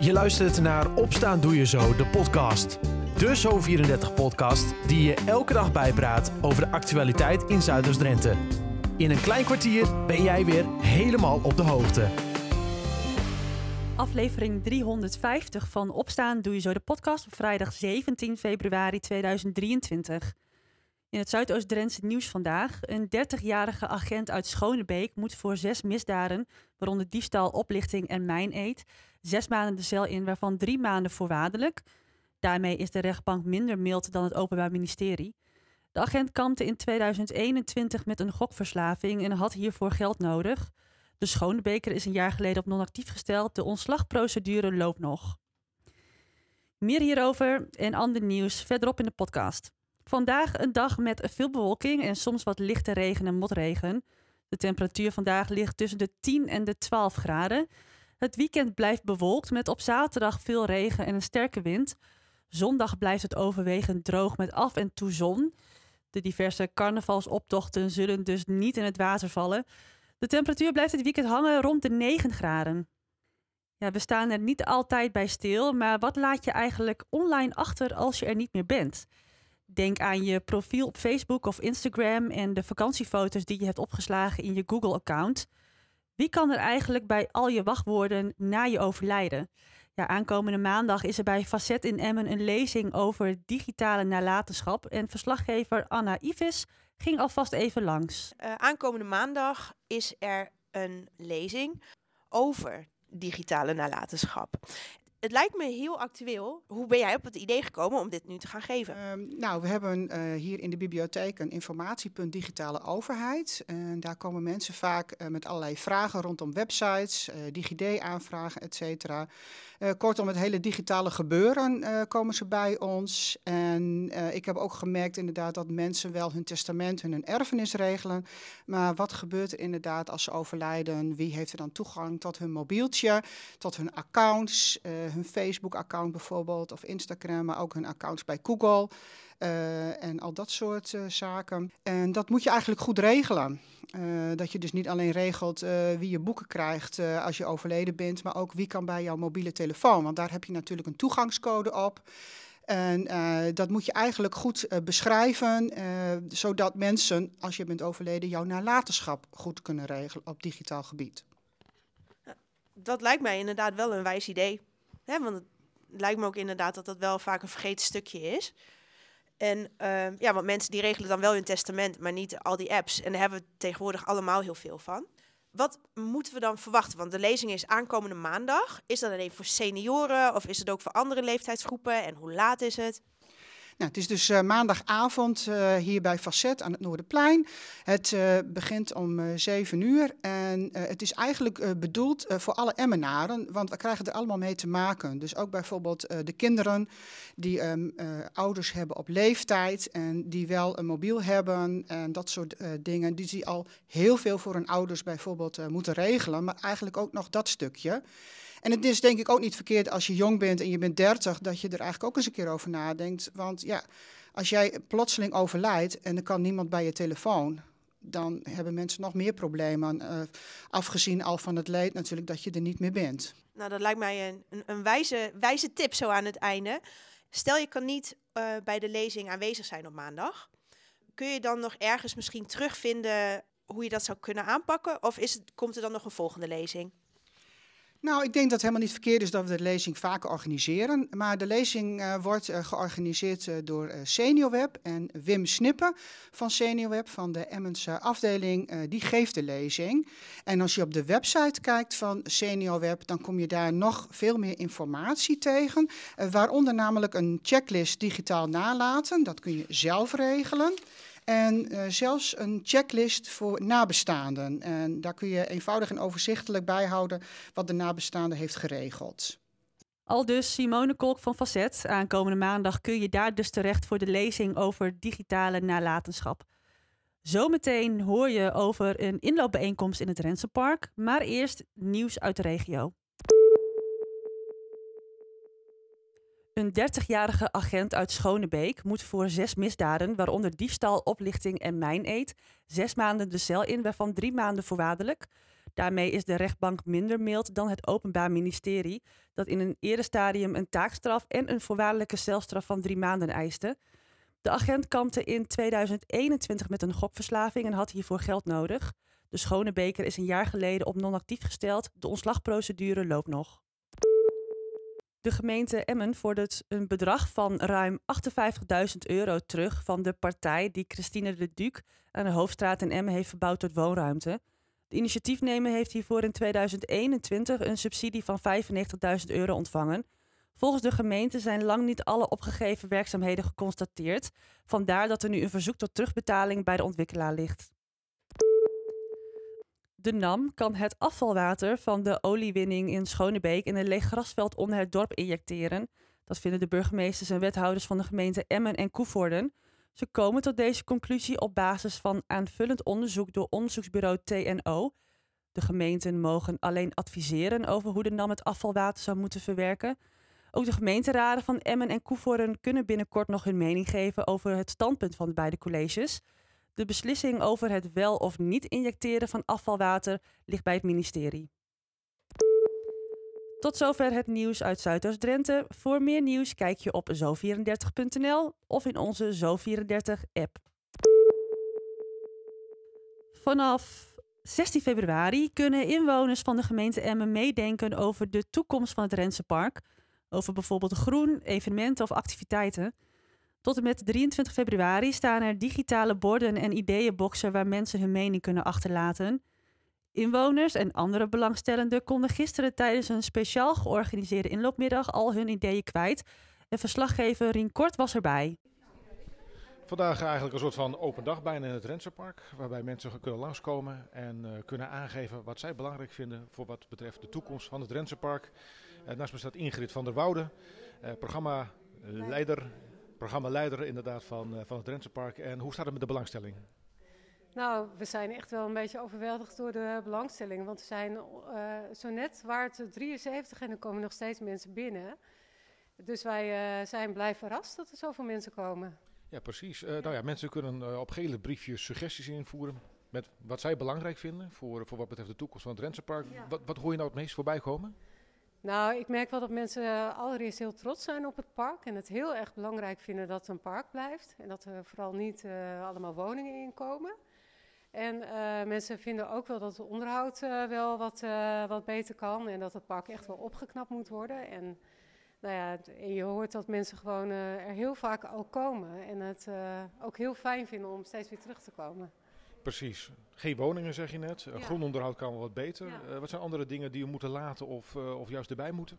Je luistert naar Opstaan Doe Je Zo, de podcast. De Zo34-podcast die je elke dag bijpraat over de actualiteit in Zuiders-Drenthe. In een klein kwartier ben jij weer helemaal op de hoogte. Aflevering 350 van Opstaan Doe Je Zo, de podcast op vrijdag 17 februari 2023. In het Zuidoost-Drentse nieuws vandaag. Een 30-jarige agent uit Schonebeek moet voor zes misdaden, waaronder diefstal, oplichting en mijneed, zes maanden de cel in, waarvan drie maanden voorwaardelijk. Daarmee is de rechtbank minder mild dan het Openbaar Ministerie. De agent kampte in 2021 met een gokverslaving en had hiervoor geld nodig. De Schonebeker is een jaar geleden op non-actief gesteld. De ontslagprocedure loopt nog. Meer hierover en ander nieuws verderop in de podcast. Vandaag een dag met veel bewolking en soms wat lichte regen en motregen. De temperatuur vandaag ligt tussen de 10 en de 12 graden. Het weekend blijft bewolkt met op zaterdag veel regen en een sterke wind. Zondag blijft het overwegend droog met af en toe zon. De diverse carnavalsoptochten zullen dus niet in het water vallen. De temperatuur blijft het weekend hangen rond de 9 graden. Ja, we staan er niet altijd bij stil, maar wat laat je eigenlijk online achter als je er niet meer bent? Denk aan je profiel op Facebook of Instagram en de vakantiefoto's die je hebt opgeslagen in je Google-account. Wie kan er eigenlijk bij al je wachtwoorden na je overlijden? Ja, aankomende maandag is er bij Facet in Emmen een lezing over digitale nalatenschap. En verslaggever Anna Ivis ging alvast even langs. Uh, aankomende maandag is er een lezing over digitale nalatenschap het lijkt me heel actueel. Hoe ben jij op het idee gekomen om dit nu te gaan geven? Um, nou, we hebben uh, hier in de bibliotheek een informatiepunt digitale overheid. En daar komen mensen vaak uh, met allerlei vragen rondom websites, uh, DigiD-aanvragen, et cetera. kortom, het hele digitale gebeuren komen ze bij ons. En ik heb ook gemerkt inderdaad dat mensen wel hun testament en hun erfenis regelen. Maar wat gebeurt er inderdaad als ze overlijden? Wie heeft er dan toegang tot hun mobieltje, tot hun accounts? Hun Facebook-account bijvoorbeeld of Instagram, maar ook hun accounts bij Google uh, en al dat soort uh, zaken. En dat moet je eigenlijk goed regelen. Dat je dus niet alleen regelt wie je boeken krijgt als je overleden bent, maar ook wie kan bij jouw mobiele telefoon. Want daar heb je natuurlijk een toegangscode op. En dat moet je eigenlijk goed beschrijven, zodat mensen, als je bent overleden, jouw nalatenschap goed kunnen regelen op digitaal gebied. Dat lijkt mij inderdaad wel een wijs idee. Hè, want het lijkt me ook inderdaad dat dat wel vaak een vergeten stukje is. En uh, ja, want mensen die regelen dan wel hun testament, maar niet al die apps. En daar hebben we tegenwoordig allemaal heel veel van. Wat moeten we dan verwachten? Want de lezing is aankomende maandag. Is dat alleen voor senioren of is het ook voor andere leeftijdsgroepen? En hoe laat is het? Nou, het is dus uh, maandagavond uh, hier bij Facet aan het Noorderplein. Het uh, begint om 7 uur en het is eigenlijk bedoeld voor alle Emmenaren, want we krijgen er allemaal mee te maken. Dus ook bijvoorbeeld de kinderen die um, ouders hebben op leeftijd en die wel een mobiel hebben en dat soort dingen. Die die al heel veel voor hun ouders bijvoorbeeld moeten regelen, maar eigenlijk ook nog dat stukje. En het is denk ik ook niet verkeerd als je jong bent en je bent 30, dat je er eigenlijk ook eens een keer over nadenkt. Want ja, als jij plotseling overlijdt en er kan niemand bij je telefoon, dan hebben mensen nog meer problemen. Uh, afgezien al van het leed natuurlijk dat je er niet meer bent. Nou, dat lijkt mij een, een, wijze, wijze tip zo aan het einde. Stel je kan niet uh, bij de lezing aanwezig zijn op maandag. Kun je dan nog ergens misschien terugvinden hoe je dat zou kunnen aanpakken? Of is het, komt er dan nog een volgende lezing? Nou, ik denk dat het helemaal niet verkeerd is dat we de lezing vaker organiseren. Maar de lezing uh, wordt uh, georganiseerd uh, door SeniorWeb en Wim Snippen van SeniorWeb, van de Emmense afdeling, die geeft de lezing. En als je op de website kijkt van SeniorWeb, dan kom je daar nog veel meer informatie tegen. waaronder namelijk een checklist digitaal nalaten, dat kun je zelf regelen. En uh, zelfs een checklist voor nabestaanden. En daar kun je eenvoudig en overzichtelijk bijhouden wat de nabestaande heeft geregeld. Al dus Simone Kolk van Facet. Aankomende maandag kun je daar dus terecht voor de lezing over digitale nalatenschap. Zometeen hoor je over een inloopbijeenkomst in het Rensenpark, maar eerst nieuws uit de regio. Een 30-jarige agent uit Schonebeek moet voor zes misdaden, waaronder diefstal, oplichting en mijneed, zes maanden de cel in, waarvan drie maanden voorwaardelijk. Daarmee is de rechtbank minder mild dan het Openbaar Ministerie, dat in een eerder stadium een taakstraf en een voorwaardelijke celstraf van drie maanden eiste. De agent kampte in 2021 met een gokverslaving en had hiervoor geld nodig. De schone beker is een jaar geleden op non-actief gesteld. De ontslagprocedure loopt nog. De gemeente Emmen vordert een bedrag van ruim 58.000 euro terug van de partij die Christine de Duc aan de Hoofdstraat in Emmen heeft verbouwd tot woonruimte. De initiatiefnemer heeft hiervoor in 2021 een subsidie van 95.000 euro ontvangen. Volgens de gemeente zijn lang niet alle opgegeven werkzaamheden geconstateerd. Vandaar dat er nu een verzoek tot terugbetaling bij de ontwikkelaar ligt. De NAM kan het afvalwater van de oliewinning in Schonebeek in een leeg grasveld onder het dorp injecteren. Dat vinden de burgemeesters en wethouders van de gemeente Emmen en Koevoorden. Ze komen tot deze conclusie op basis van aanvullend onderzoek door onderzoeksbureau TNO. De gemeenten mogen alleen adviseren over hoe de NAM het afvalwater zou moeten verwerken. Ook de gemeenteraden van Emmen en Koevoorden kunnen binnenkort nog hun mening geven over het standpunt van de beide colleges. De beslissing over het wel of niet injecteren van afvalwater ligt bij het ministerie. Tot zover het nieuws uit Zuidoost-Drenthe. Voor meer nieuws kijk je op zo34.nl of in onze Zo34-app. Vanaf 16 februari kunnen inwoners van de gemeente Emmen meedenken over de toekomst van het Rentse Park. Over bijvoorbeeld groen, evenementen of activiteiten. Tot en met 23 februari staan er digitale borden en ideeënboxen waar mensen hun mening kunnen achterlaten. Inwoners en andere belangstellenden konden gisteren tijdens een speciaal georganiseerde inloopmiddag al hun ideeën kwijt. En verslaggever Rien Kort was erbij. Vandaag eigenlijk een soort van open dag bijna in het Renserpark, waarbij mensen kunnen langskomen en uh, kunnen aangeven wat zij belangrijk vinden voor wat betreft de toekomst van het Renserpark. Uh, naast me staat Ingrid van der Woude, uh, programmaleider, programmaleider inderdaad van, van het Renserpark. En hoe staat het met de belangstelling? Nou, we zijn echt wel een beetje overweldigd door de belangstelling. Want we zijn uh, zo net waard 73 en er komen nog steeds mensen binnen. Dus wij uh, zijn blij verrast dat er zoveel mensen komen. Ja, precies. Uh, nou ja, mensen kunnen op gele briefjes suggesties invoeren met wat zij belangrijk vinden voor, voor wat betreft de toekomst van het Rensenpark. Ja. Wat, wat hoor je nou het meest voorbij komen? Nou, ik merk wel dat mensen allereerst heel trots zijn op het park en het heel erg belangrijk vinden dat het een park blijft. En dat er vooral niet allemaal woningen in komen. En uh, mensen vinden ook wel dat het onderhoud uh, wel wat, wat beter kan en dat het park echt wel opgeknapt moet worden. En, nou ja, en je hoort dat mensen gewoon er heel vaak al komen en het ook heel fijn vinden om steeds weer terug te komen. Precies. Geen woningen zeg je net. Ja. Grondonderhoud kan wel wat beter. Ja. wat zijn andere dingen die we moeten laten of, of juist erbij moeten?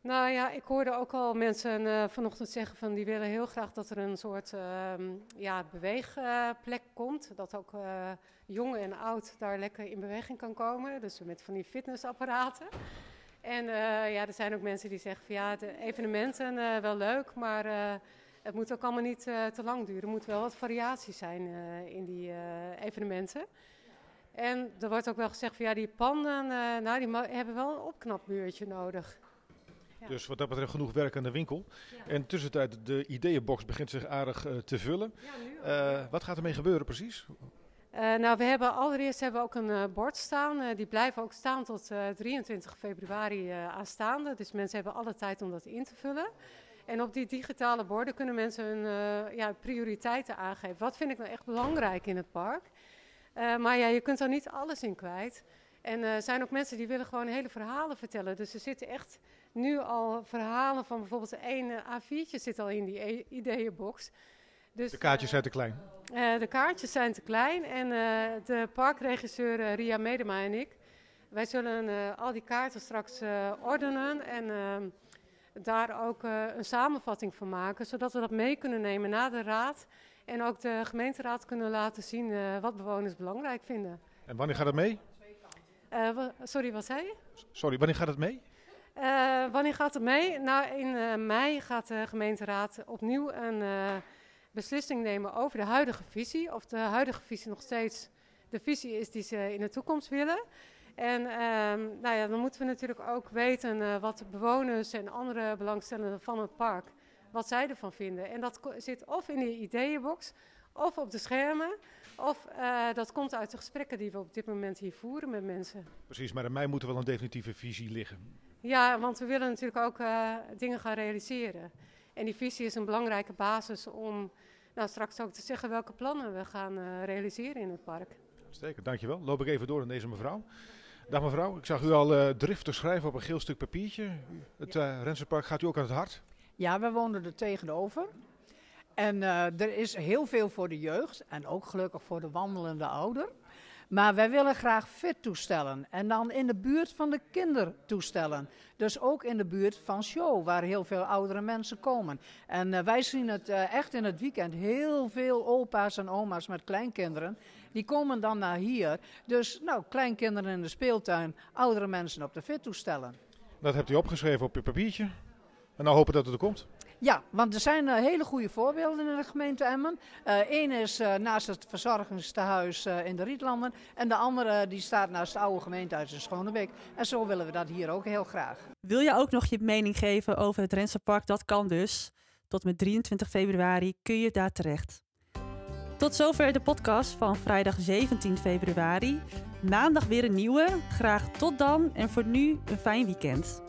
Nou ja, ik hoorde ook al mensen uh, vanochtend zeggen van die willen heel graag dat er een soort uh, ja, beweegplek uh, komt. Dat ook jong en oud daar lekker in beweging kan komen. Dus met van die fitnessapparaten. En ja, er zijn ook mensen die zeggen van ja, de evenementen wel leuk, maar het moet ook allemaal niet te lang duren. Er moet wel wat variatie zijn in die evenementen. En er wordt ook wel gezegd van ja, die panden, nou, die hebben wel een opknapmuurtje nodig. Ja. Dus wat dat betreft genoeg werk aan de winkel. Ja. En tussentijd, de ideeënbox begint zich aardig te vullen. Ja, wat gaat ermee gebeuren precies? Nou, we hebben allereerst hebben we ook een bord staan. die blijven ook staan tot 23 februari aanstaande. Dus mensen hebben alle tijd om dat in te vullen. En op die digitale borden kunnen mensen hun ja, prioriteiten aangeven. Wat vind ik nou echt belangrijk in het park? maar ja, je kunt er niet alles in kwijt. En er zijn ook mensen die willen gewoon hele verhalen vertellen. Dus er zitten echt nu al verhalen van bijvoorbeeld een A4'tje zit al in die e ideeënbox. Dus, de kaartjes zijn te klein? De kaartjes zijn te klein en de parkregisseur Ria Medema en ik, wij zullen al die kaarten straks ordenen en ehm, daar ook een samenvatting van maken, zodat we dat mee kunnen nemen naar de raad en ook de gemeenteraad kunnen laten zien wat bewoners belangrijk vinden. En wanneer gaat het mee? sorry, wat zei je? Sorry, wanneer gaat het mee? Uh, wanneer gaat het mee? Nou, in uh, mei gaat de gemeenteraad opnieuw een uh, beslissing nemen over de huidige visie. Of de huidige visie nog steeds de visie is die ze in de toekomst willen. En ehm, nou ja, dan moeten we natuurlijk ook weten wat de bewoners en andere belangstellenden van het park, wat zij ervan vinden. En dat zit of in die ideeënbox, of op de schermen, Of uh, dat komt uit de gesprekken die we op dit moment hier voeren met mensen. Precies, maar in mei moet er wel een definitieve visie liggen. Ja, want we willen natuurlijk ook uh, dingen gaan realiseren. En die visie is een belangrijke basis om nou, straks ook te zeggen welke plannen we gaan uh, realiseren in het park. Zeker, dankjewel. Loop ik even door aan deze mevrouw. Dag mevrouw, ik zag u al uh, driftig schrijven op een geel stuk papiertje. Het uh, Rensenpark gaat u ook aan het hart? Ja, we wonen er tegenover. En uh, er is heel veel voor de jeugd en ook gelukkig voor de wandelende ouder. Maar wij willen graag fit-toestellen en dan in de buurt van de kindertoestellen. Dus ook in de buurt van show, waar heel veel oudere mensen komen. En uh, wij zien het uh, echt in het weekend. Heel veel opa's en oma's met kleinkinderen. Die komen dan naar hier. Dus nou, kleinkinderen in de speeltuin, oudere mensen op de fit-toestellen. Dat hebt u opgeschreven op uw papiertje. En nou hopen dat het er komt. Ja, want er zijn uh, hele goede voorbeelden in de gemeente Emmen. Eén uh, is uh, naast het verzorgingstehuis in de Rietlanden. En de andere die staat naast het oude gemeentehuis in Schonebeek. En zo willen we dat hier ook heel graag. Wil je ook nog je mening geven over het Rensenpark? Dat kan dus. Tot met 23 februari kun je daar terecht. Tot zover de podcast van vrijdag 17 februari. Maandag weer een nieuwe. Graag tot dan en voor nu een fijn weekend.